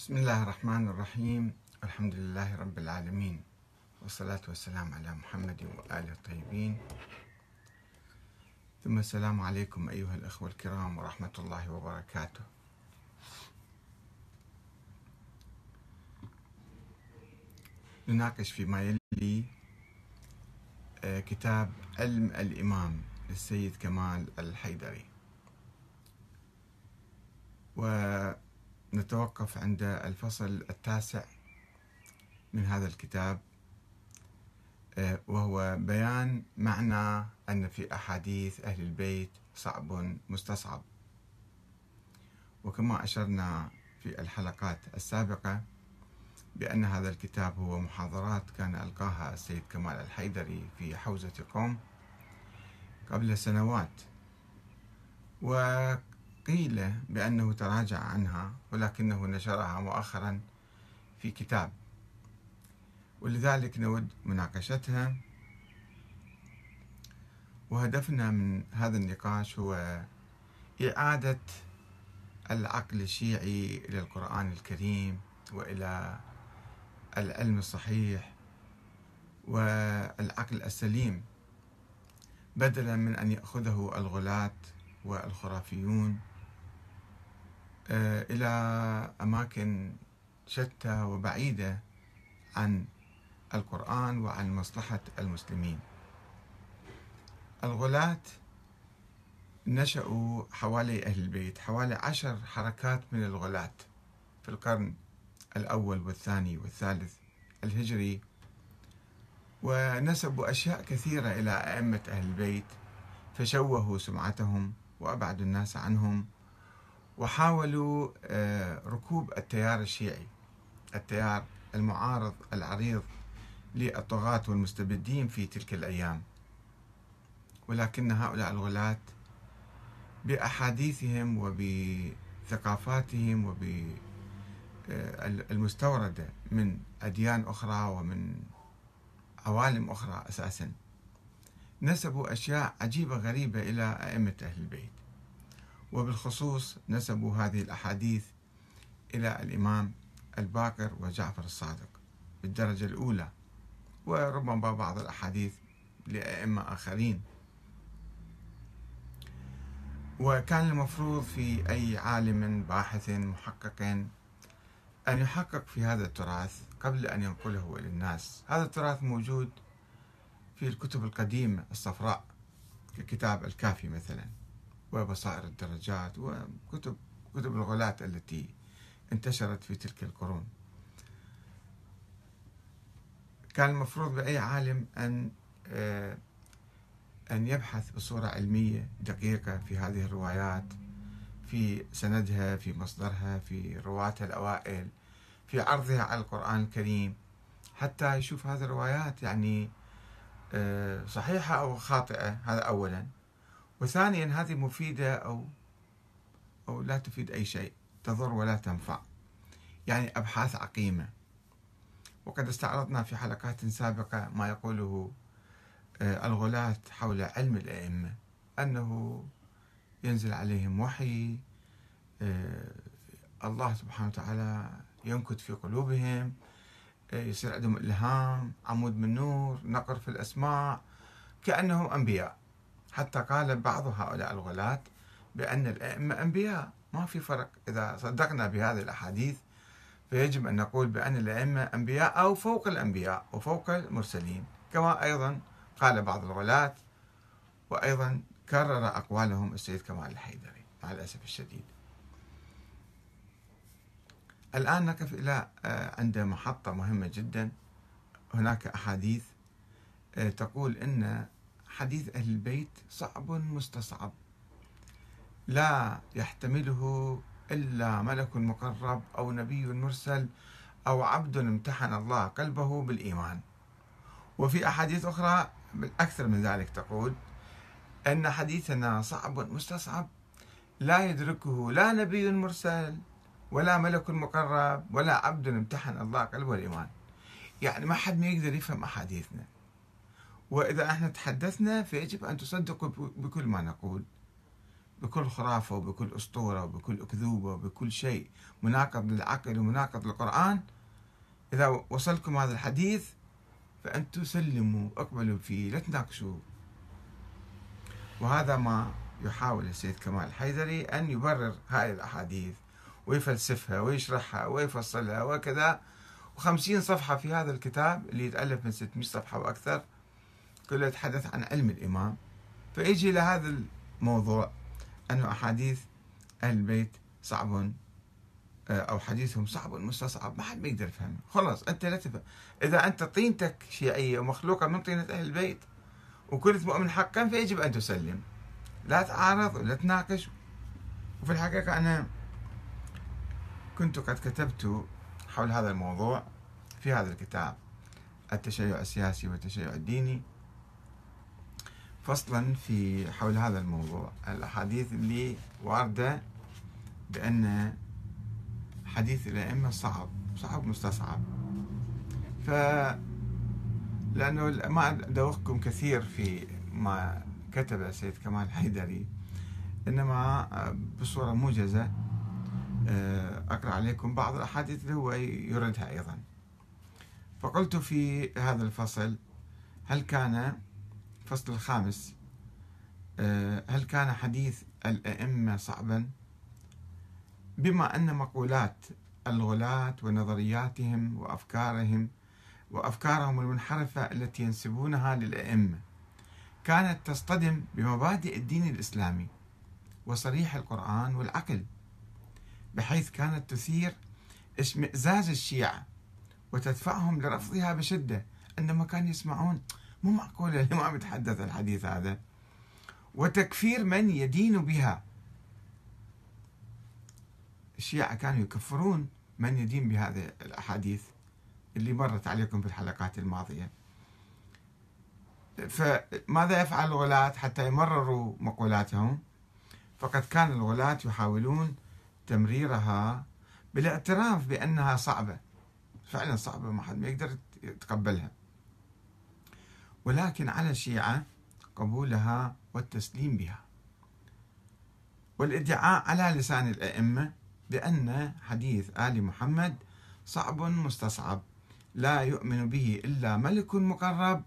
بسم الله الرحمن الرحيم. الحمد لله رب العالمين. والصلاة والسلام على محمد وآله الطيبين. ثم السلام عليكم أيها الأخوة الكرام ورحمة الله وبركاته. نناقش فيما يلي آه، كتاب علم الإمام للسيد كمال الحيدري. ونتوقف عند الفصل التاسع من هذا الكتاب آه، وهو بيان معنى أن في أحاديث أهل البيت صعب مستصعب. وكما أشرنا في الحلقات السابقة بأن هذا الكتاب هو محاضرات كان ألقاها السيد كمال الحيدري في حوزة قوم قبل سنوات. وقيل بأنه تراجع عنها ولكنه نشرها مؤخرا في كتاب. ولذلك نود مناقشتها. وهدفنا من هذا النقاش هو إعادة العقل الشيعي إلى القرآن الكريم وإلى العلم الصحيح والعقل السليم بدلا من أن يأخذه الغلاة والخرافيون. إلى أماكن شتى وبعيدة عن القرآن وعن مصلحة المسلمين. الغلاة نشأوا حوالي أهل البيت حوالي عشر حركات من الغلاة في القرن الأول والثاني والثالث الهجري ونسبوا أشياء كثيرة إلى أئمة أهل البيت فشوهوا سمعتهم وأبعدوا الناس عنهم وحاولوا آه، ركوب التيار الشيعي التيار المعارض العريض للطغاة والمستبدين في تلك الأيام. ولكن هؤلاء الغلاة بأحاديثهم وبثقافاتهم وب المستوردة من أديان أخرى ومن عوالم أخرى أساسا. نسبوا أشياء عجيبة غريبة إلى أئمة أهل البيت. وبالخصوص نسبوا هذه الأحاديث إلى الإمام الباقر وجعفر الصادق بالدرجة الأولى وربما بعض الأحاديث لأئمة آخرين. وكان المفروض في أي عالم باحث محقق أن يحقق في هذا التراث قبل أن ينقله إلى الناس هذا التراث موجود في الكتب القديمة الصفراء ككتاب الكافي مثلا. وبصائر الدرجات وكتب كتب الغلاة التي انتشرت في تلك القرون. كان المفروض بأي عالم أن آه، أن يبحث بصورة علمية دقيقة في هذه الروايات في سندها في مصدرها في رواتها الأوائل في عرضها على القرآن الكريم حتى يشوف هذه الروايات يعني آه، صحيحة أو خاطئة. هذا أولا. وثانيا هذه مفيدة أو أو لا تفيد أي شيء تضر ولا تنفع. يعني أبحاث عقيمة. وقد استعرضنا في حلقات سابقة ما يقوله آه، الغلاة حول علم الأئمة أنه ينزل عليهم وحي آه، الله سبحانه وتعالى ينكت في قلوبهم آه، يصير عندهم إلهام عمود من نور نقر في الأسماع كأنهم أنبياء. حتى قال بعض هؤلاء الغلاة بأن الأئمة أنبياء. ما في فرق. إذا صدقنا بهذه الأحاديث فيجب أن نقول بأن الأئمة أنبياء أو فوق الأنبياء وفوق المرسلين. كما أيضا قال بعض الغلاة وأيضا كرر أقوالهم السيد كمال الحيدري مع الأسف الشديد. الآن نقف إلى آه، عند محطة مهمة جدا. هناك أحاديث آه، تقول إن حديث أهل البيت صعب مستصعب. لا يحتمله إلا ملك مقرب أو نبي مرسل أو عبد امتحن الله قلبه بالإيمان. وفي أحاديث أخرى بالأكثر من ذلك تقول أن حديثنا صعب مستصعب. لا يدركه لا نبي مرسل ولا ملك مقرب ولا عبد امتحن الله قلبه الإيمان يعني ما حد ما يقدر يفهم أحاديثنا. وإذا إحنا تحدثنا فيجب أن تصدقوا بكل ما نقول. بكل خرافة وبكل أسطورة وبكل أكذوبة وبكل شيء مناقض للعقل ومناقض للقرآن. إذا وصلكم هذا الحديث فأنتم سلموا اقبلوا فيه لا تناقشوا وهذا ما يحاول السيد كمال الحيدري أن يبرر هذه الأحاديث ويفلسفها ويشرحها ويفصلها وكذا. وخمسين صفحة في هذا الكتاب اللي يتألف من 600 صفحة وأكثر. كله يتحدث عن علم الإمام فيجي لهذا الموضوع أنه أحاديث أهل البيت صعب آه، أو حديثهم صعب مستصعب ما حد بيقدر يفهمه. خلاص أنت لا تفهم. إذا أنت طينتك شيعية ومخلوقة من طينة أهل البيت وكنت مؤمن حقا فيجب أن تسلم. لا تعارض ولا تناقش. وفي الحقيقة أنا كنت قد كتبت حول هذا الموضوع في هذا الكتاب التشيع السياسي والتشيع الديني. فصلا في حول هذا الموضوع. الأحاديث اللي واردة بأن حديث الأئمة صعب صعب مستصعب ف لأنه ما أدوخكم كثير في ما كتب السيد كمال الحيدري إنما بصورة موجزة آه، أقرأ عليكم بعض الأحاديث اللي هو يردها أيضا. فقلت في هذا الفصل هل كان الفصل الخامس آه، هل كان حديث الأئمة صعبا؟ بما أن مقولات الغلاة ونظرياتهم وأفكارهم وأفكارهم المنحرفة التي ينسبونها للأئمة كانت تصطدم بمبادئ الدين الإسلامي وصريح القرآن والعقل بحيث كانت تثير اشمئزاز الشيعة وتدفعهم لرفضها بشدة عندما كانوا يسمعون مو معقول الإمام يتحدث الحديث هذا؟ وتكفير من يدين بها. الشيعة كانوا يكفرون من يدين بهذه الأحاديث اللي مرت عليكم في الحلقات الماضية. فماذا يفعل الغلاة حتى يمرروا مقولاتهم؟ فقد كان الغلاة يحاولون تمريرها بالاعتراف بأنها صعبة. فعلا صعبة ما حد ما يقدر يتقبلها. ولكن على الشيعة قبولها والتسليم بها. والادعاء على لسان الأئمة بأن حديث آل محمد صعب مستصعب لا يؤمن به إلا ملك مقرب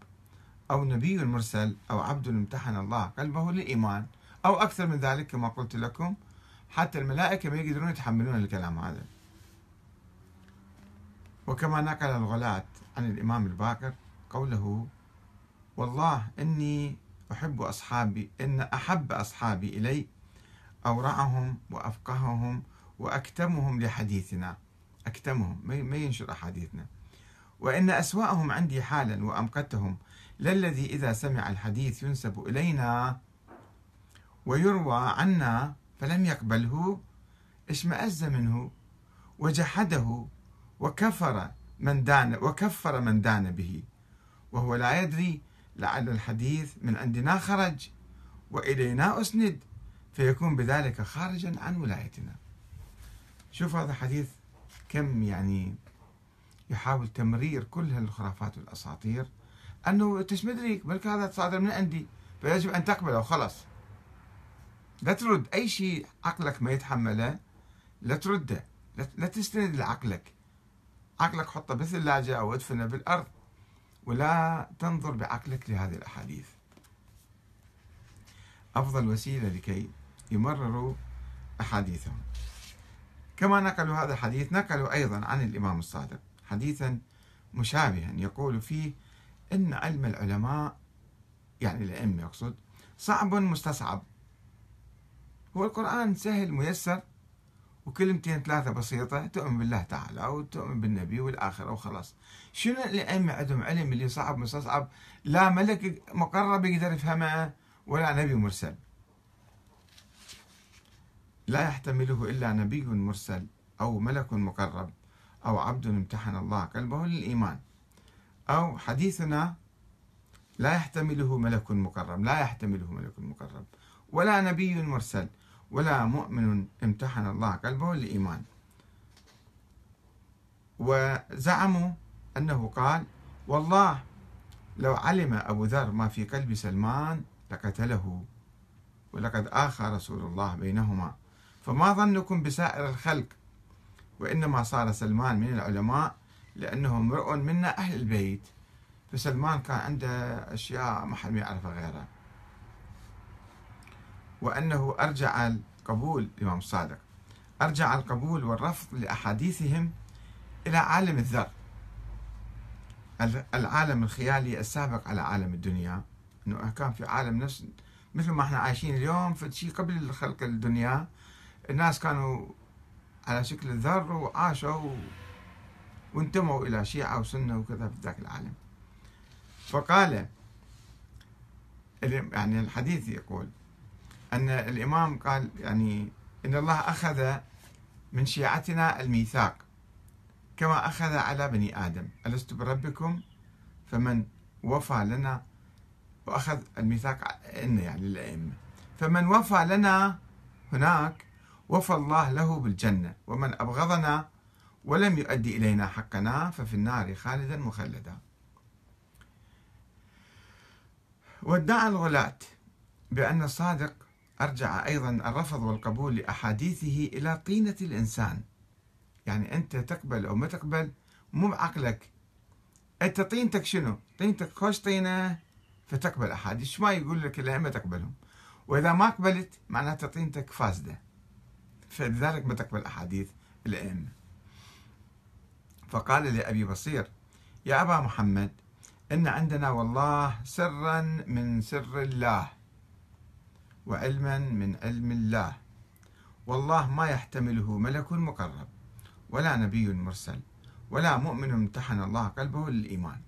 أو نبي مرسل أو عبد امتحن الله قلبه للإيمان أو أكثر من ذلك كما قلت لكم. حتى الملائكة ما يقدرون يتحملون الكلام هذا. وكما نقل الغلاة عن الإمام الباقر قوله والله إني أحب أصحابي إن أحب أصحابي إلي أورعهم وأفقههم وأكتمهم لحديثنا. أكتمهم ما ينشر أحاديثنا. وإن أسوأهم عندي حالا وأمقتهم للذي إذا سمع الحديث ينسب إلينا ويروى عنا فلم يقبله اشمأز منه وجحده وكفر من دان وكفر من دان به. وهو لا يدري لعل الحديث من عندنا خرج وإلينا أسند فيكون بذلك خارجا عن ولايتنا. شوف هذا حديث كم يعني يحاول تمرير كل هالخرافات والأساطير. أنه تش مدريك؟ بل هذا صادر من عندي فيجب أن تقبله وخلاص لا ترد. أي شيء عقلك ما يتحمله لا ترده. لا تستند لعقلك. عقلك حطه بالثلاجة أو ادفنه بالأرض. ولا تنظر بعقلك لهذه الأحاديث. أفضل وسيلة لكي يمرروا أحاديثهم. كما نقلوا هذا الحديث نقلوا أيضا عن الإمام الصادق. حديثا مشابها يقول فيه إن علم العلماء يعني الأئمة يقصد صعب مستصعب. هو القرآن سهل ميسر وكلمتين ثلاثة بسيطة تؤمن بالله تعالى وتؤمن بالنبي والآخرة وخلاص. شنو الأئمة عندهم علم اللي صعب مستصعب؟ لا ملك مقرب يقدر يفهمه ولا نبي مرسل. لا يحتمله إلا نبي مرسل أو ملك مقرب أو عبد امتحن الله قلبه للإيمان. أو حديثنا لا يحتمله ملك مقرب لا يحتمله ملك مقرب ولا نبي مرسل. ولا مؤمن امتحن الله قلبه للإيمان وزعموا أنه قال والله لو علم أبو ذر ما في قلب سلمان لقتله ولقد آخى رسول الله بينهما. فما ظنكم بسائر الخلق؟ وإنما صار سلمان من العلماء لأنه امرؤ منا أهل البيت. فسلمان كان عنده أشياء ما حد يعرفها غيره. وأنه أرجع القبول الإمام الصادق أرجع القبول والرفض لأحاديثهم إلى عالم الذر. العالم الخيالي السابق على عالم الدنيا. إنه كان في عالم نفس مثل ما إحنا عايشين اليوم في قبل خلق الدنيا. الناس كانوا على شكل الذر وعاشوا وانتموا إلى شيعة وسنة وكذا في ذاك العالم. فقال يعني الحديث يقول أن الإمام قال يعني إن الله أخذ من شيعتنا الميثاق كما أخذ على بني آدم. ألست بربكم؟ فمن وفى لنا وأخذ الميثاق إن يعني للأئمة فمن وفى لنا هناك وفى الله له بالجنة ومن أبغضنا ولم يؤدي إلينا حقنا ففي النار خالدا مخلدا. وادعى الغلاة بأن الصادق أرجع أيضا الرفض والقبول لأحاديثه إلى طينة الإنسان. يعني أنت تقبل أو ما تقبل مو بعقلك. أنت طينتك شنو؟ طينتك خوش طينة فتقبل أحاديث. ما يقول لك الأئمة تقبلهم. وإذا ما قبلت معناته طينتك فاسدة. فلذلك ما تقبل أحاديث الأئمة. فقال لأبي بصير يا أبا محمد إن عندنا والله سرا من سر الله. وعلما من علم الله. والله ما يحتمله ملك مقرب ولا نبي مرسل ولا مؤمن امتحن الله قلبه للإيمان.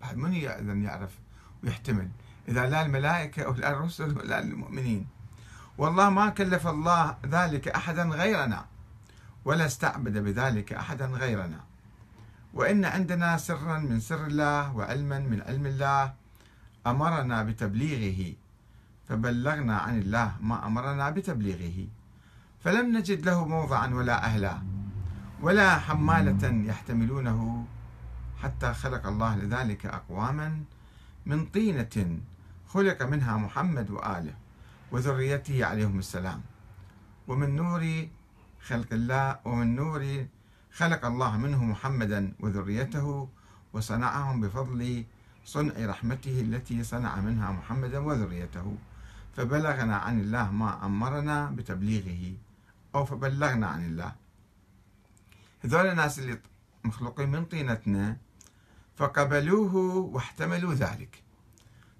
بعد من إذا يعرف ويحتمل؟ إذا لا الملائكة ولا الرسل ولا المؤمنين. والله ما كلف الله ذلك أحدا غيرنا ولا استعبد بذلك أحدا غيرنا. وإن عندنا سرا من سر الله وعلما من علم الله أمرنا بتبليغه فبلغنا عن الله ما أمرنا بتبليغه فلم نجد له موضعا ولا أهلا ولا حمالة يحتملونه حتى خلق الله لذلك أقواما من طينة خلق منها محمد وآله وذريته عليهم السلام. ومن نور خلق الله ومن نور خلق الله منه محمدا وذريته وصنعهم بفضل صنع رحمته التي صنع منها محمدا وذريته. فبلغنا عن الله ما أمرنا بتبليغه أو فبلغنا عن الله. هذول الناس اللي مخلوقين من طينتنا فقبلوه واحتملوا ذلك.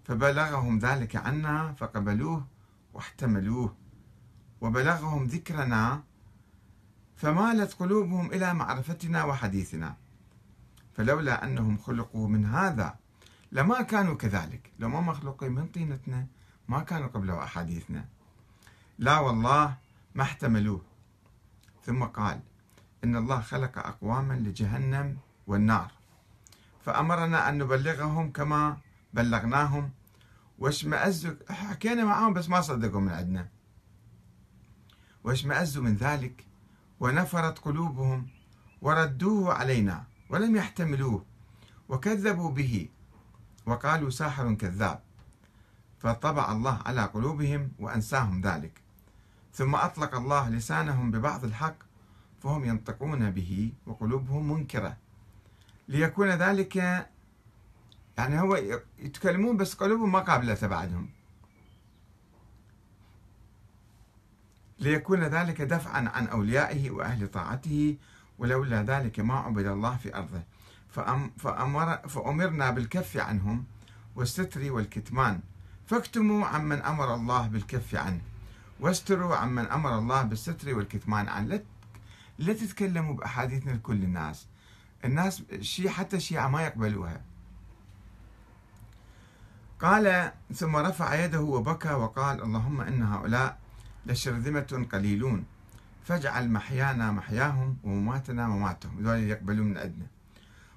فبلغهم ذلك عنا فقبلوه واحتملوه. وبلغهم ذكرنا فمالت قلوبهم إلى معرفتنا وحديثنا. فلولا أنهم خلقوا من هذا لما كانوا كذلك. لو ما مخلوقين من طينتنا ما كانوا قبلوا أحاديثنا. لا والله ما احتملوه. ثم قال إن الله خلق أقواما لجهنم والنار. فأمرنا أن نبلغهم كما بلغناهم. واشمأزوا حكينا معهم بس ما صدقوا من عندنا. واشمأزوا من ذلك ونفرت قلوبهم وردوه علينا ولم يحتملوه وكذبوا به وقالوا ساحر كذاب. فطبع الله على قلوبهم وأنساهم ذلك. ثم أطلق الله لسانهم ببعض الحق فهم ينطقون به وقلوبهم منكرة. ليكون ذلك يعني هو يتكلمون بس قلوبهم ما قابلة بعدهم. ليكون ذلك دفعا عن أوليائه وأهل طاعته ولولا ذلك ما عبد الله في أرضه. فأمر فأمرنا بالكف عنهم والستر والكتمان. فاكتموا عمن أمر الله بالكف عنه. واستروا عمن أمر الله بالستر والكتمان عنه. لا تتكلموا بأحاديثنا لكل الناس. الناس شيء حتى الشيعة ما يقبلوها. قال ثم رفع يده وبكى وقال اللهم إن هؤلاء لشرذمة قليلون. فاجعل محيانا محياهم ومماتنا مماتهم. ذول يقبلون من عندنا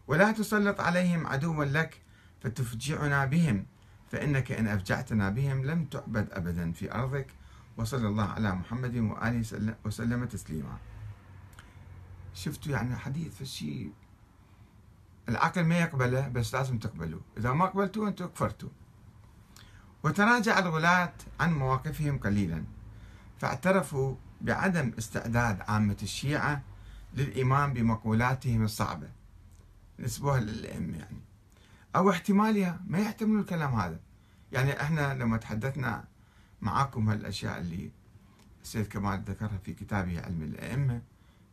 ولا تسلط عليهم عدوا لك فتفجعنا بهم. فإنك إن أفجعتنا بهم لم تعبد أبدا في أرضك وصلى الله على محمد وآله وسلم تسليما. شفتوا يعني حديث الشيء. العقل ما يقبله بس لازم تقبلوه إذا ما قبلتوه أنتم كفرتوا. وتراجع الغلاة عن مواقفهم قليلا. فاعترفوا بعدم استعداد عامة الشيعة للإيمان بمقولاتهم الصعبة. نسبوها للأئمة يعني. أو احتمالها ما يحتملون الكلام هذا. يعني إحنا لما تحدثنا معاكم هالأشياء اللي السيد كمال ذكرها في كتابه علم الأئمة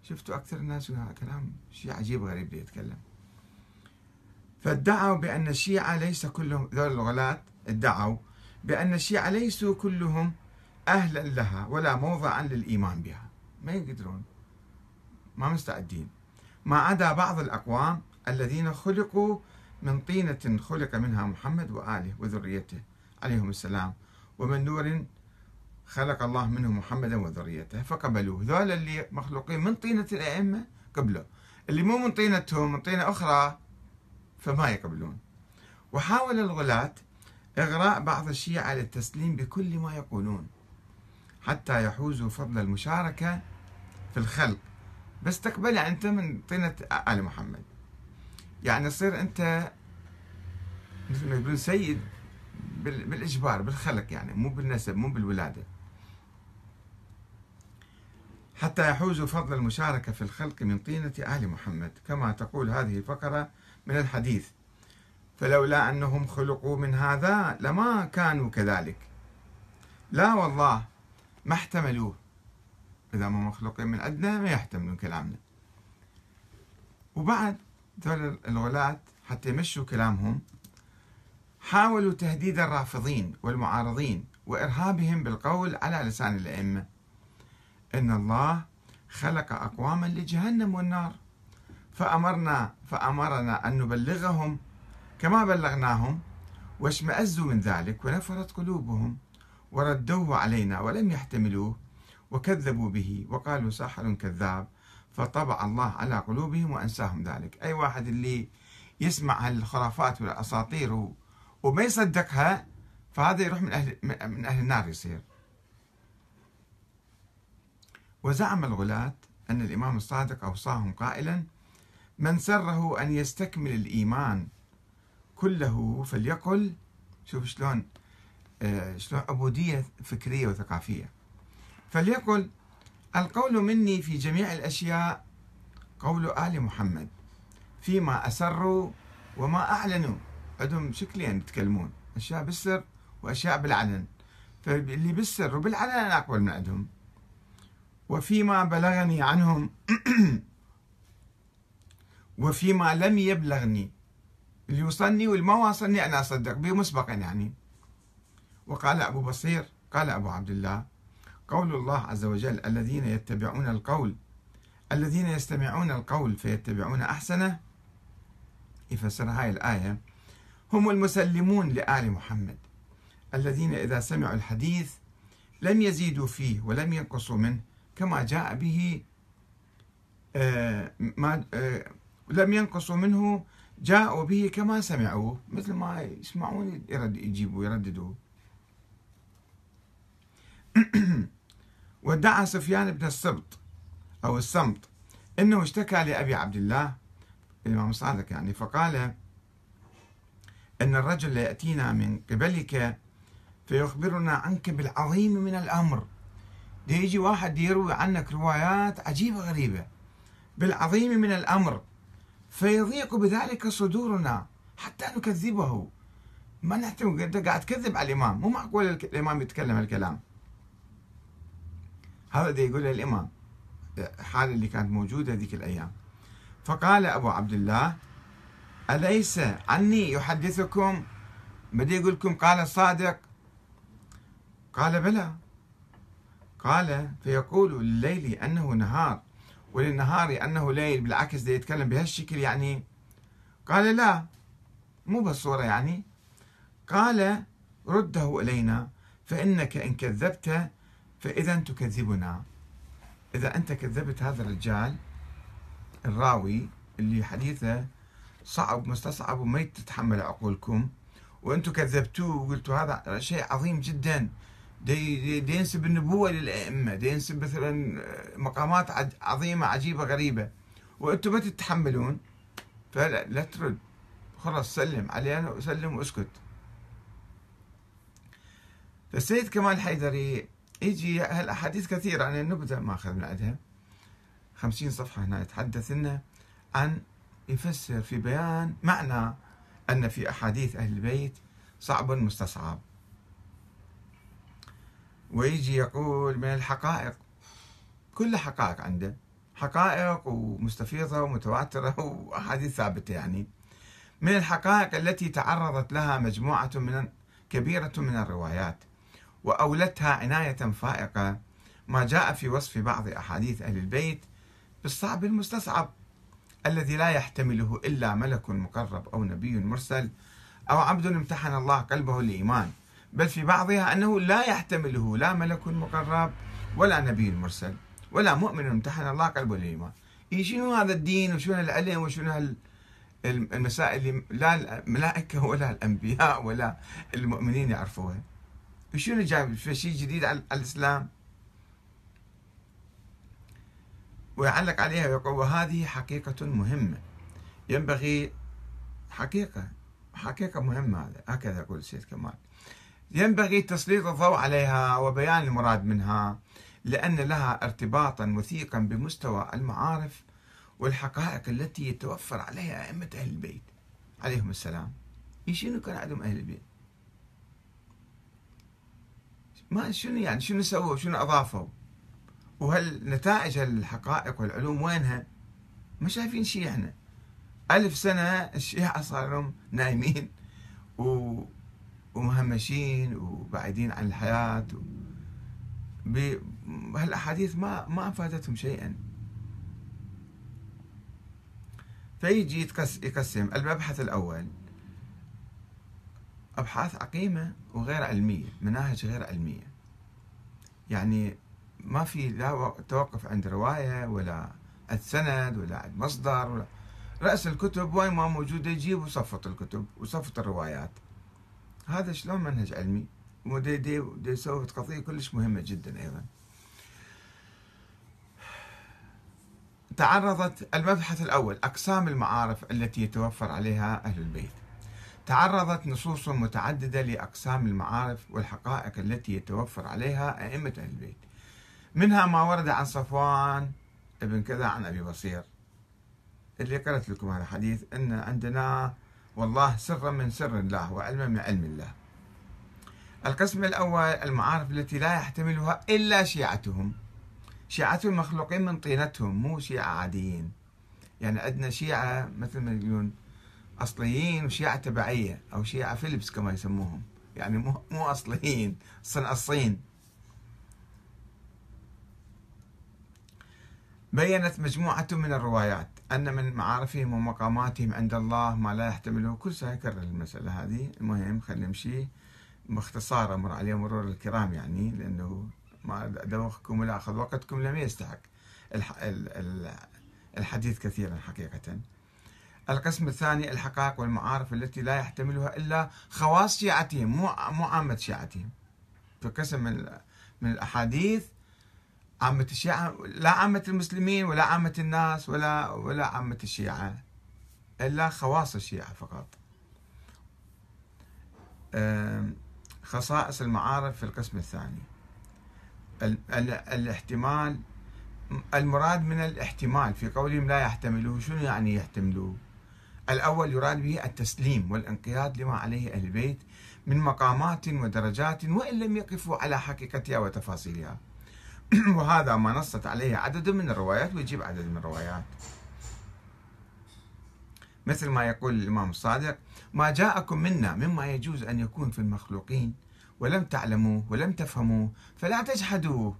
شفتوا أكثر الناس كلام شيء عجيب غريب يتكلم. فادعوا بأن الشيعة ليس كلهم ذول الغلاة ادعوا بأن الشيعة ليسوا كلهم أهلا لها ولا موضعا للإيمان بها. ما يقدرون. ما مستعدين. ما عدا بعض الأقوام الذين خلقوا من طينة خلق منها محمد وآله وذريته عليهم السلام ومن نور خلق الله منه محمدا وذريته فقبلوه. ذول اللي مخلوقين من طينة الأئمة قبلوا. اللي مو من طينتهم من طينة أخرى فما يقبلون. وحاول الغلاة إغراء بعض الشيعة للتسليم بكل ما يقولون حتى يحوزوا فضل المشاركة في الخلق. بس تقبل أنت من طينة آل محمد. يعني تصير أنت مثل ما يقولون سيد بالإجبار بالخلق يعني مو بالنسب مو بالولادة. حتى يحوزوا فضل المشاركة في الخلق من طينة آل محمد كما تقول هذه الفقرة من الحديث. فلولا أنهم خلقوا من هذا لما كانوا كذلك. لا والله ما احتملوه. إذا ما مخلوقين من عندنا ما يحتملون كلامنا. وبعد ذول الغلاة حتى يمشوا كلامهم. حاولوا تهديد الرافضين والمعارضين وإرهابهم بالقول على لسان الأئمة. إن الله خلق أقواما لجهنم والنار. فأمرنا فأمرنا أن نبلغهم كما بلغناهم واشمأزوا من ذلك ونفرت قلوبهم وردوه علينا ولم يحتملوه وكذبوا به وقالوا ساحر كذاب. فطبع الله على قلوبهم وأنساهم ذلك. أي واحد اللي يسمع هالخرافات والأساطير وما يصدقها فهذا يروح من أهل, من أهل النار يصير. وزعم الغلاة أن الإمام الصادق أوصاهم قائلا من سره أن يستكمل الإيمان كله فليقل شوف شلون آه، شلون عبودية فكرية وثقافية. فليقل القول مني في جميع الأشياء قول آل محمد فيما أسروا وما أعلنوا. عندهم شكلين يتكلمون أشياء بالسر وأشياء بالعلن. فاللي بالسر وبالعلن أنا أقبل من عندهم. وفيما بلغني عنهم وفيما لم يبلغني. اللي وصلني واللي ما واصلني أنا أصدق به مسبقا يعني. وقال أبو بصير قال أبو عبد الله قول الله عز وجل الذين يتبعون القول الذين يستمعون القول فيتبعون أحسنه. يفسر هاي الآية هم المسلمون لآل محمد الذين إذا سمعوا الحديث لم يزيدوا فيه ولم ينقصوا منه كما جاء به آه، ما آه، لم ينقصوا منه جاءوا به كما سمعوه مثل ما يسمعون يجيبوا يرددوا. وادعى سفيان بن السبط أو السمط أنه اشتكى لأبي عبد الله الإمام الصادق يعني فقال أن الرجل يأتينا من قبلك فيخبرنا عنك بالعظيم من الأمر. يجي واحد يروي عنك روايات عجيبة غريبة. بالعظيم من الأمر. فيضيق بذلك صدورنا حتى نكذبه. ما نحتمل انت قاعد تكذب على الإمام. مو معقول الإمام يتكلم الكلام. هذا اللي يقول الإمام الحاله اللي كانت موجودة ذيك الأيام. فقال أبو عبد الله أليس عني يحدثكم؟ بدي يقول لكم قال الصادق قال بلى. قال فيقول لليل أنه نهار وللنهار أنه ليل بالعكس ده يتكلم بهالشكل يعني. قال لا مو بالصورة يعني. قال رده إلينا فإنك إن كذبت فإذا تكذبنا. إذا أنت كذبت هذا الرجال الراوي اللي حديثه صعب مستصعب وما تتحمل عقولكم. وأنتم كذبتوه وقلتوا هذا شيء عظيم جدا. دي, دي ينسب النبوة للأئمة دي ينسب مثلا مقامات عظيمة عجيبة غريبة. وأنتم ما تتحملون فلا لا ترد. خلاص سلم علينا وسلم واسكت. فالسيد كمال حيدري يجي هالأحاديث كثيرة. أنا نبدأ ما أخذ من عندها. خمسين صفحة هنا يتحدث لنا عن يفسر في بيان معنى أن في أحاديث أهل البيت صعب مستصعب. ويجي يقول من الحقائق. كل حقائق عنده. حقائق ومستفيضة ومتواترة وأحاديث ثابتة يعني. من الحقائق التي تعرضت لها مجموعة من كبيرة من الروايات. وأولتها عناية فائقة ما جاء في وصف بعض أحاديث أهل البيت بالصعب المستصعب الذي لا يحتمله إلا ملك مقرب أو نبي مرسل أو عبد امتحن الله قلبه الإيمان بل في بعضها أنه لا يحتمله لا ملك مقرب ولا نبي مرسل ولا مؤمن امتحن الله قلبه الإيمان إيه شنو هذا الدين وشنو العلم وشنو المسائل اللي لا الملائكة ولا الأنبياء ولا المؤمنين يعرفوها؟ شنو جايب شيء جديد على الإسلام؟ ويعلق عليها ويقول وهذه حقيقة مهمة. ينبغي حقيقة حقيقة مهمة هذا هكذا يقول السيد كمال. ينبغي تسليط الضوء عليها وبيان المراد منها لأن لها ارتباطا وثيقا بمستوى المعارف والحقائق التي يتوفر عليها أئمة أهل البيت. عليهم السلام. شنو كان عندهم أهل البيت؟ ما شنو يعني شنو سووا شنو أضافوا؟ وهل نتائج الحقائق والعلوم وينها؟ ما شايفين شيء إحنا. ألف سنة الشيعة صار لهم نايمين و... ومهمشين وبعيدين عن الحياة و... ب... هالأحاديث ما ما أفادتهم شيئا. فيجي يقسم المبحث الأول. أبحاث عقيمة. وغير علمية مناهج غير علمية. يعني ما في لا توقف عند رواية ولا عند سند ولا عند مصدر ولا رأس الكتب وين ما موجودة يجيب وصفط الكتب وصفط الروايات. هذا شلون منهج علمي؟ ودي دي, دي قضية كلش مهمة جدا أيضا. تعرضت المبحث الأول أقسام المعارف التي يتوفر عليها أهل البيت. تعرضت نصوص متعددة لأقسام المعارف والحقائق التي يتوفر عليها أئمة أهل البيت. منها ما ورد عن صفوان ابن كذا عن أبي بصير. اللي قرأت لكم هذا الحديث أن عندنا والله سرا من سر الله وعلما من علم الله. القسم الأول المعارف التي لا يحتملها إلا شيعتهم. شيعتهم مخلوقين من طينتهم مو شيعة عاديين. يعني عندنا شيعة مثل ما يقولون أصليين وشيعة تبعية أو شيعة فيلبس كما يسموهم. يعني مو مو أصليين صنع الصين. بينت مجموعة من الروايات أن من معارفهم ومقاماتهم عند الله ما لا يحتمله. كل سنة يكرر المسألة هذه. المهم خلينا نمشي. باختصار أمر عليه مرور الكرام يعني لأنه ما أدوخكم ولا أخذ وقتكم لم يستحق الحديث كثيرا حقيقة. القسم الثاني الحقائق والمعارف التي لا يحتملها إلا خواص شيعتهم مو مو عامة شيعتهم. في قسم من الأحاديث عامة الشيعة لا عامة المسلمين ولا عامة الناس ولا ولا عامة الشيعة إلا خواص الشيعة فقط. خصائص المعارف في القسم الثاني. الاحتمال المراد من الاحتمال في قولهم لا يحتملوه. شنو يعني يحتملوه؟ الأول يراد به التسليم والانقياد لما عليه أهل البيت من مقامات ودرجات وإن لم يقفوا على حقيقتها وتفاصيلها. وهذا ما نصت عليه عدد من الروايات ويجيب عدد من الروايات. مثل ما يقول الإمام الصادق ما جاءكم منا مما يجوز أن يكون في المخلوقين ولم تعلموه ولم تفهموه فلا تجحدوه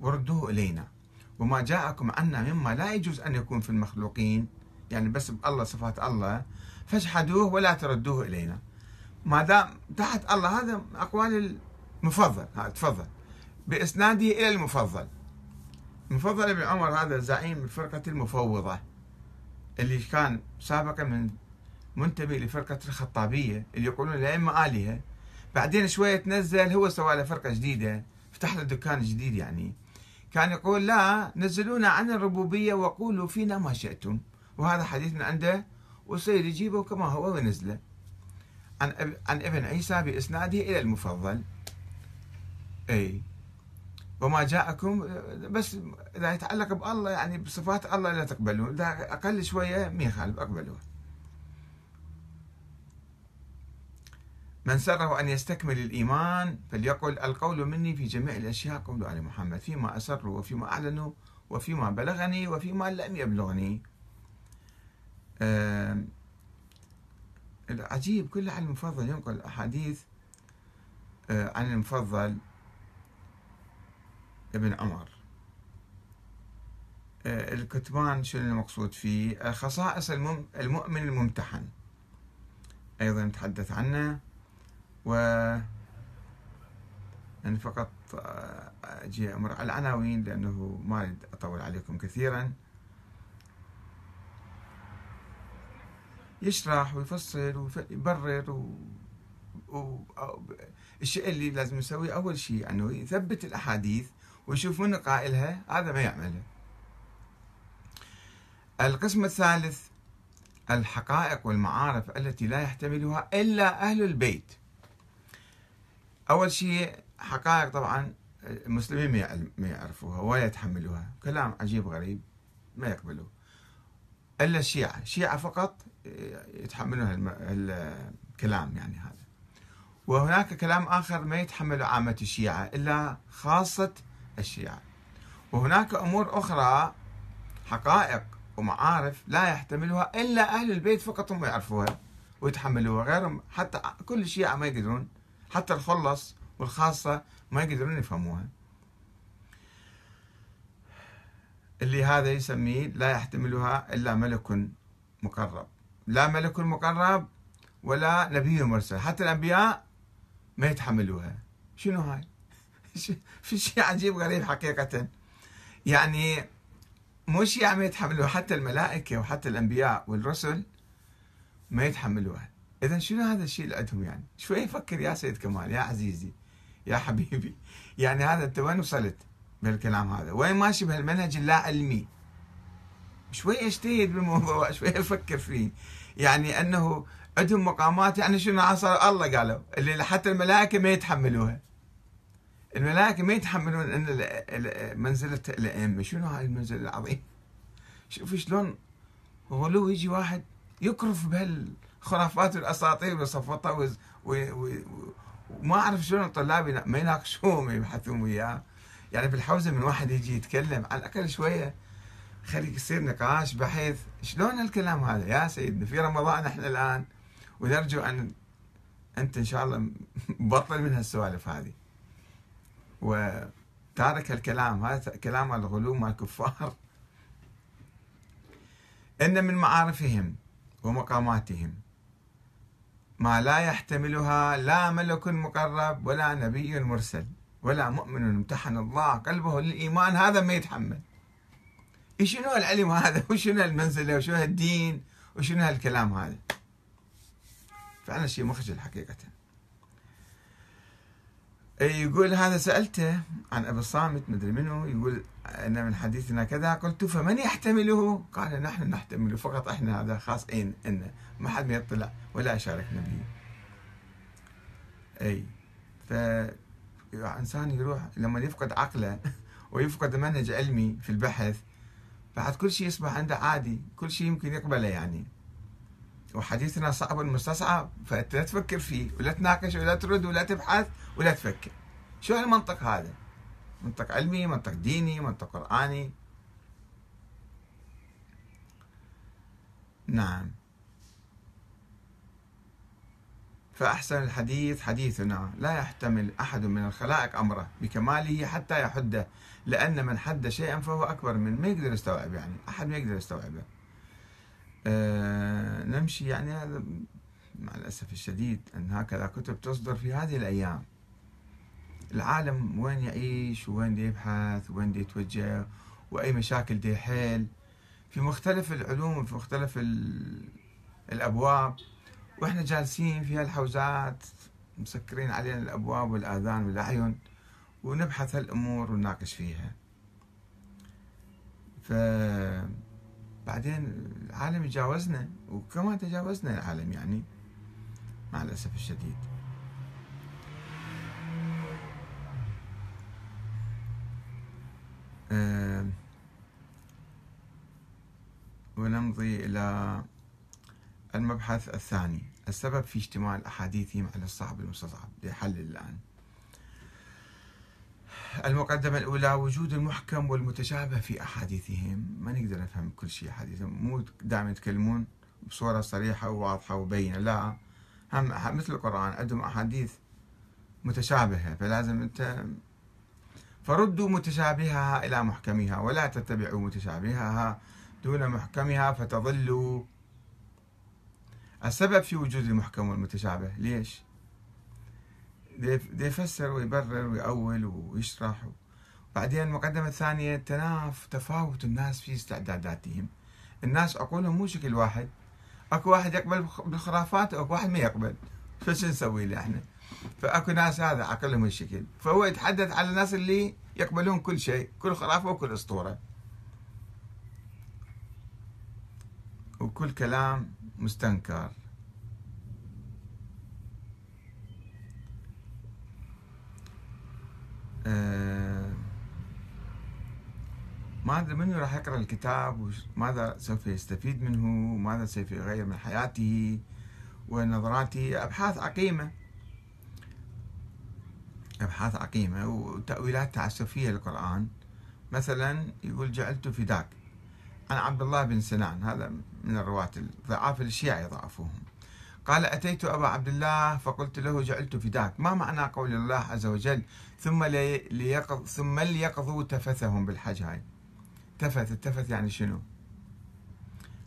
وردوه إلينا. وما جاءكم عنا مما لا يجوز أن يكون في المخلوقين يعني بس الله صفات الله فاجحدوه ولا تردوه إلينا. ما دام تحت الله هذا أقوال المفضل هذا تفضل. بإسناده إلى المفضل. المفضل ابن عمر هذا زعيم الفرقة المفوضة اللي كان سابقا من منتمي لفرقة الخطابية اللي يقولون الأئمة آلهة. بعدين شوية تنزل هو سوى له فرقة جديدة فتح له دكان جديد يعني. كان يقول لا نزلونا عن الربوبية وقولوا فينا ما شئتم. وهذا حديث من عنده وصير يجيبه كما هو وينزله عن عن ابن عيسى بإسناده إلى المفضل. أي. وما جاءكم بس إذا يتعلق بالله يعني بصفات الله لا تقبلون. إذا أقل شوية ما يخالف أقبلوه. من سره أن يستكمل الإيمان فليقل القول مني في جميع الأشياء قول آل محمد فيما أسروا وفيما أعلنوا وفيما بلغني وفيما لم يبلغني. العجيب كل عن المفضل ينقل أحاديث آه، عن المفضل ابن عمر. آه، الكتمان شنو المقصود فيه؟ خصائص المؤمن الممتحن. أيضا نتحدث عنه. و يعني فقط آه، أجي أمر على العناوين لأنه ما أريد أطول عليكم كثيرا. يشرح ويفصل ويبرر و... الشيء اللي لازم يسويه أول شيء أنه يثبت الأحاديث ويشوف من قائلها هذا ما يعمله. القسم الثالث الحقائق والمعارف التي لا يحتملها إلا أهل البيت. أول شيء حقائق طبعا المسلمين ما يعرفوها ولا يتحملوها. كلام عجيب غريب ما يقبلوه. إلا الشيعة. الشيعة فقط يتحملون الكلام يعني هذا. وهناك كلام آخر ما يتحمله عامة الشيعة إلا خاصة الشيعة. وهناك أمور أخرى حقائق ومعارف لا يحتملها إلا أهل البيت فقط هم يعرفوها ويتحملوها. غيرهم حتى كل الشيعة ما يقدرون حتى الخلص والخاصة ما يقدرون يفهموها. اللي هذا يسميه لا يحتملها إلا ملك مقرب. لا ملك مقرب ولا نبي مرسل. حتى الأنبياء ما يتحملوها. شنو هاي؟ في شيء عجيب غريب حقيقة. يعني مو شيء ما يتحملوها حتى الملائكة وحتى الأنبياء والرسل ما يتحملوها. إذا شنو هذا الشيء اللي عندهم يعني؟ شوي فكر يا سيد كمال يا عزيزي يا حبيبي. يعني هذا أنت وين وصلت بالكلام هذا. وين ماشي بهالمنهج اللا علمي؟ شوي اجتهد بالموضوع شوي أفكر فيه. يعني أنه عندهم مقامات يعني شنو عصر الله قالوا اللي حتى الملائكة ما يتحملوها. الملائكة ما يتحملون إن منزلة الأئمة. شنو هاي المنزلة العظيم شوف شلون غلو يجي واحد يكرف بهالخرافات والأساطير والصفطه وما أعرف شلون الطلاب ما يناقشوه ما يبحثون وياه. يعني في الحوزة من واحد يجي يتكلم على الأقل شوية خلي يصير نقاش بحيث شلون هالكلام هذا؟ يا سيدنا في رمضان إحنا الآن ونرجو أن أنت إن شاء الله بطل من هالسوالف هذه. وتارك الكلام هذا كلام الغلو مال الكفار. إن من معارفهم ومقاماتهم ما لا يحتملها لا ملك مقرب ولا نبي مرسل ولا مؤمن امتحن الله قلبه للإيمان هذا ما يتحمل. شنو العلم هذا؟ وشنو المنزلة؟ وشنو الدين؟ وشنو هالكلام هذا؟ فعلا شيء مخجل حقيقة. يقول هذا سألته عن أبي الصامت مدري منه يقول أن من حديثنا كذا قلت فمن يحتمله؟ قال نحن نحتمله فقط إحنا هذا خاص إن إن ما حد يطلع ولا يشاركنا به أي ف إنسان يروح لما يفقد عقله ويفقد منهج علمي في البحث بعد كل شيء يصبح عنده عادي كل شيء يمكن يقبله يعني. وحديثنا صعب مستصعب فأنت لا تفكر فيه ولا تناقش ولا ترد ولا تبحث ولا تفكر. شو هالمنطق هذا؟ منطق علمي منطق ديني منطق قرآني؟ نعم. فأحسن الحديث حديثنا. لا يحتمل أحد من الخلائق أمره بكماله حتى يحده لأن من حد شيئا فهو أكبر من ما يقدر يستوعب يعني أحد ما يقدر يستوعبه. أه نمشي يعني هذا مع الأسف الشديد أن هكذا كتب تصدر في هذه الأيام. العالم وين يعيش وين يبحث وين يتوجه وأي مشاكل دي يحل في مختلف العلوم وفي مختلف الأبواب. وإحنا جالسين في هالحوزات مسكرين علينا الأبواب والآذان والأعين ونبحث هالأمور ونناقش فيها. ف بعدين العالم يجاوزنا وكما تجاوزنا العالم يعني مع الأسف الشديد. ونمضي إلى المبحث الثاني. السبب في اجتماع الأحاديث على الصعب المستصعب لحل الآن. المقدمة الأولى وجود المحكم والمتشابه في أحاديثهم. ما نقدر نفهم كل شيء أحاديثهم. مو دائما يتكلمون بصورة صريحة وواضحة وبينة لا. هم مثل القرآن عندهم أحاديث متشابهة فلازم أنت فردوا متشابهها إلى محكمها ولا تتبعوا متشابهها دون محكمها فتضلوا السبب في وجود المحكم والمتشابه ليش؟ دي يفسر ويبرر ويأول ويشرح بعدين المقدمة الثانية تناف تفاوت الناس في استعداداتهم. الناس عقولهم مو شكل واحد. أكو واحد يقبل بالخرافات وأكو واحد ما يقبل. فشو نسوي له إحنا؟ فأكو ناس هذا عقلهم الشكل. فهو يتحدث على الناس اللي يقبلون كل شيء كل خرافة وكل أسطورة. وكل كلام مستنكر. آه، ما أدري منو راح يقرأ الكتاب وماذا سوف يستفيد منه وماذا سوف يغير من حياته ونظراته. أبحاث عقيمة. أبحاث عقيمة وتأويلات تعسفية للقرآن. مثلا يقول جعلت فداك. عن عبد الله بن سنان. هذا من الرواة الضعاف الشيعة يضعفوهم. قال أتيت أبا عبد الله فقلت له جعلت فداك. ما معنى قول الله عز وجل ثم ليقض ثم ليقضوا تفثهم بالحج هاي تفث التفث يعني شنو؟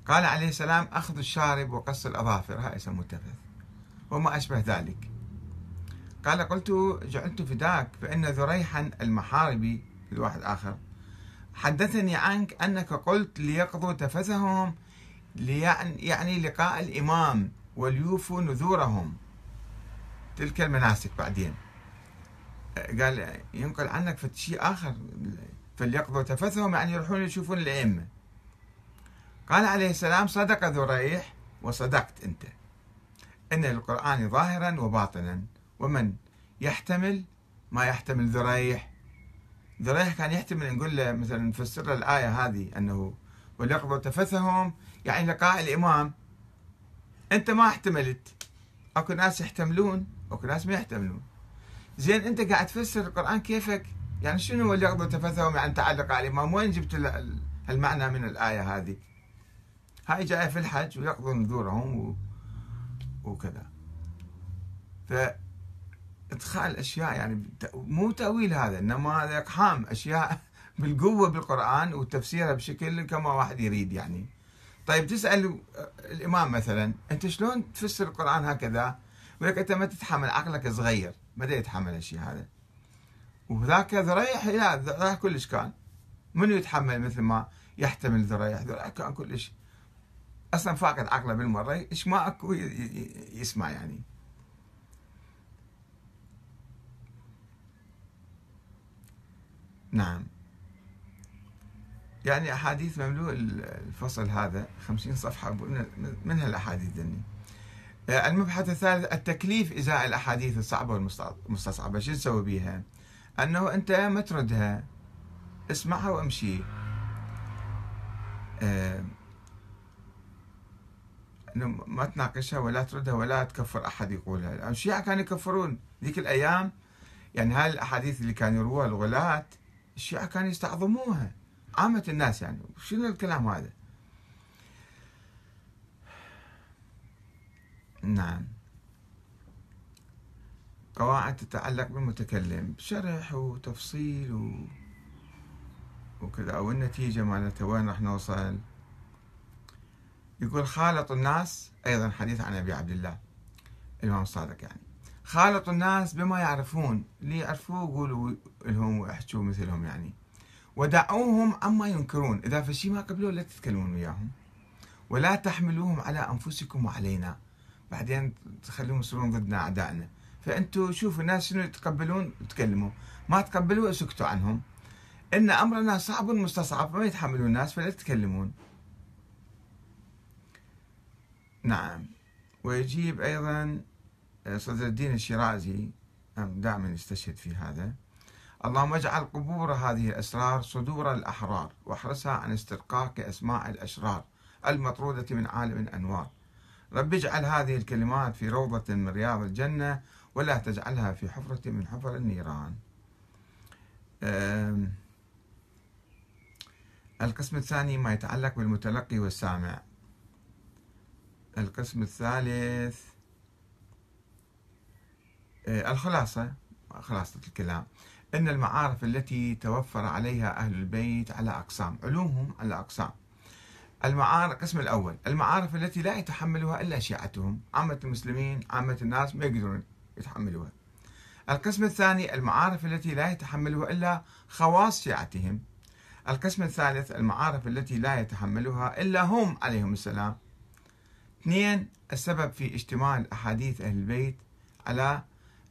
قال عليه السلام أخذ الشارب وقص الأظافر. هاي يسموه التفث. وما أشبه ذلك. قال قلت جعلت فداك فإن ذريحا المحاربي الواحد آخر حدثني عنك أنك قلت ليقضوا تفثهم يعني لقاء الإمام وليوفوا نذورهم. تلك المناسك بعدين. قال ينقل عنك شيء آخر فليقضوا تفثهم يعني يروحون يشوفون الأئمة. قال عليه السلام صدق ذريح وصدقت أنت. إن القرآن ظاهرا وباطنا ومن يحتمل ما يحتمل ذريح ذريح كان يحتمل نقول له مثلا نفسر الآية هذه أنه وليقضوا تفثهم يعني لقاء الإمام. أنت ما احتملت. أكو ناس يحتملون أكو ناس ما يحتملون. زين أنت قاعد تفسر القرآن كيفك؟ يعني شنو اللي يقضوا تفثهم يعني تعلق على الإمام؟ وين جبت المعنى من الآية هذه؟ هاي جاية في الحج ويقضوا نذورهم و... وكذا. ف إدخال أشياء يعني مو تأويل هذا إنما هذا إقحام أشياء بالقوة بالقرآن وتفسيرها بشكل كما واحد يريد يعني. طيب تسأل الإمام مثلا أنت شلون تفسر القرآن هكذا؟ ولك أنت ما تتحمل عقلك صغير ما يتحمل الشيء هذا. وذاك ذريح لا ذريح كلش كان. منو يتحمل مثل ما يحتمل ذريح ذريح كان كلش. أصلا فاقد عقله بالمرة إيش ما أكو يسمع يعني. نعم. يعني أحاديث مملوء الفصل هذا خمسين صفحة منها الأحاديث ذني آه، المبحث الثالث التكليف إزاء الأحاديث الصعبة والمستصعبة شو تسوي بيها؟ أنه أنت ما تردها. اسمعها وامشي. آه، إنه ما تناقشها ولا تردها ولا تكفر أحد يقولها، الشيعة كانوا يكفرون ذيك الأيام. يعني هاي الأحاديث اللي كانوا يروها الغلاة الشيعة كانوا يستعظموها. عامة الناس يعني شنو الكلام هذا؟ نعم. قواعد تتعلق بالمتكلم شرح وتفصيل و... وكذا والنتيجة مالتها وين راح نوصل؟ يقول خالط الناس أيضا حديث عن أبي عبد الله الإمام الصادق يعني. خالطوا الناس بما يعرفون اللي يعرفوه قولوا لهم واحكوا مثلهم يعني. ودعوهم عما ينكرون. إذا في شيء ما قبلوه لا تتكلمون وياهم ولا تحملوهم على أنفسكم وعلينا. بعدين تخليهم يصيرون ضدنا أعدائنا. فأنتوا شوفوا الناس شنو يتقبلون؟ تكلموا ما تقبلوا اسكتوا عنهم. إن أمرنا صعب مستصعب ما يتحملون الناس فلا تتكلمون. نعم. ويجيب أيضا صدر الدين الشيرازي دائما يستشهد في هذا. اللهم اجعل قبور هذه الأسرار صدور الأحرار واحرسها عن استرقاق أسماء الأشرار المطرودة من عالم الأنوار. رب اجعل هذه الكلمات في روضة من رياض الجنة ولا تجعلها في حفرة من حفر النيران. القسم الثاني ما يتعلق بالمتلقي والسامع. القسم الثالث آه، الخلاصة خلاصة الكلام. أن المعارف التي توفر عليها أهل البيت على أقسام علومهم على أقسام. المعارف القسم الأول المعارف التي لا يتحملها إلا شيعتهم عامة المسلمين عامة الناس ما يقدرون يتحملوها. القسم الثاني المعارف التي لا يتحملها إلا خواص شيعتهم. القسم الثالث المعارف التي لا يتحملها إلا هم عليهم السلام. اثنين السبب في اشتمال أحاديث أهل البيت على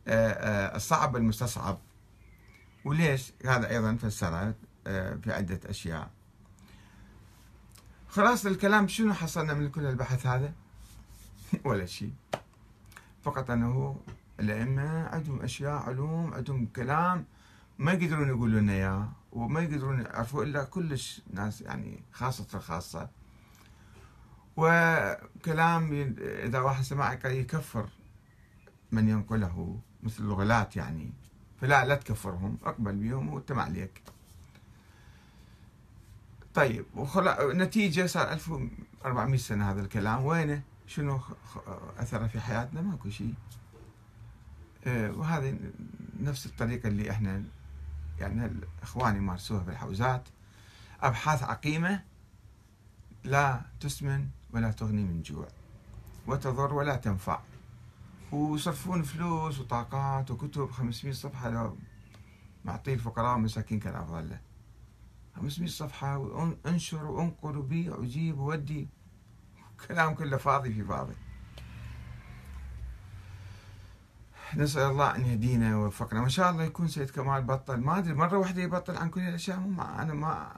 آه، آه، الصعب المستصعب. وليش هذا أيضا فسره آه، في عدة أشياء. خلاص الكلام شنو حصلنا من كل البحث هذا؟ ولا شيء. فقط أنه الأئمة عندهم أشياء علوم عندهم كلام ما يقدرون يقولوا لنا إياه وما يقدرون يعرفوا إلا كلش ناس يعني خاصة الخاصة وكلام إذا واحد سمع يكفر من ينقله مثل الغلاة يعني. فلا لا تكفرهم أقبل بهم وتم عليك. طيب وخلا نتيجة صار 1400 سنة هذا الكلام. وينه؟ شنو أثره في حياتنا؟ ماكو شيء. آه، وهذه نفس الطريقة اللي إحنا يعني الإخوان يمارسوها بالحوزات أبحاث عقيمة لا تسمن ولا تغني من جوع. وتضر ولا تنفع. ويصرفون فلوس وطاقات وكتب 500 صفحة لو معطيه الفقراء والمساكين كان أفضل له 500 صفحة وانشر وأنقل وبيع وجيب وودي. كلام كله فاضي في فاضي. نسأل الله أن يهدينا ويوفقنا وإن شاء الله يكون سيد كمال بطل. ما أدري مرة واحدة يبطل عن كل الأشياء. ما أنا ما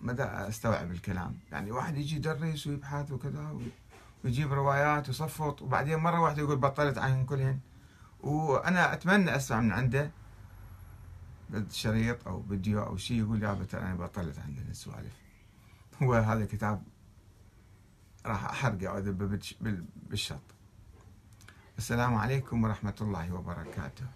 مدى أستوعب الكلام. يعني واحد يجي يدرس ويبحث وكذا ويجيب روايات ويصفط وبعدين مرة واحدة يقول بطلت عن كلهن. وأنا أتمنى أسمع من عنده بالشريط أو فيديو أو شيء يقول يا بتر أنا بطلت عن السوالف. هو هذا الكتاب راح أحرقه أو بالشط. السلام عليكم ورحمة الله وبركاته.